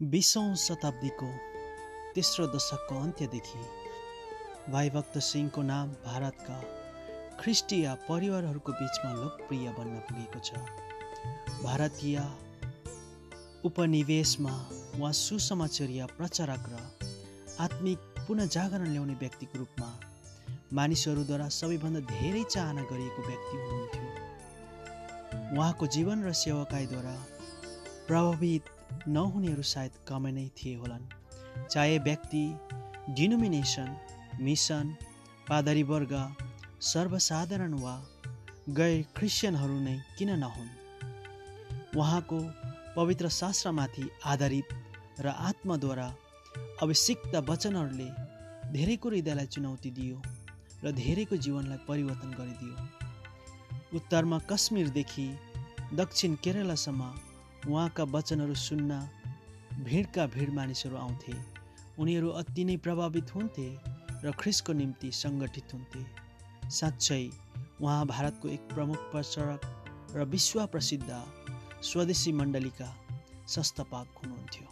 बिसौँ शताब्दीको तेस्रो दशकको अन्त्यदेखि भाइभक्त सिंहको नाम भारतका ख्रिस्टीय परिवारहरूको बिचमा लोकप्रिय बन्न पुगेको छ। भारतीय उपनिवेशमा वा सुसमाचारीय प्रचारक र आत्मिक पुनः जागरण ल्याउने व्यक्तिको रूपमा मानिसहरूद्वारा सबैभन्दा धेरै चाहना गरिएको व्यक्ति हुनुहुन्थ्यो। उहाँको जीवन र सेवाकाईद्वारा प्रभावित नहुनेहरू सायद कमै नै थिए होलान्। चाहे व्यक्ति डिनोमिनेसन मिसन पादरी वर्ग सर्वसाधारण वा गैर क्रिस्चियनहरू नै किन नहुन्? उहाँको पवित्र शास्त्रमाथि आधारित र आत्माद्वारा अभिषिक्त वचनहरूले धेरैको हृदयलाई चुनौती दियो र धेरैको जीवनलाई परिवर्तन गरिदियो। उत्तरमा कश्मीरदेखि दक्षिण केरलासम्म उहाँका वचनहरू सुन्न भिडका भिड मानिसहरू आउँथे। उनीहरू अति नै प्रभावित हुन्थे र ख्रिसको निम्ति सङ्गठित हुन्थे। साँच्चै उहाँ भारतको एक प्रमुख प्रचारक र विश्व प्रसिद्ध स्वदेशी मण्डलीका संस्थापक हुनुहुन्थ्यो।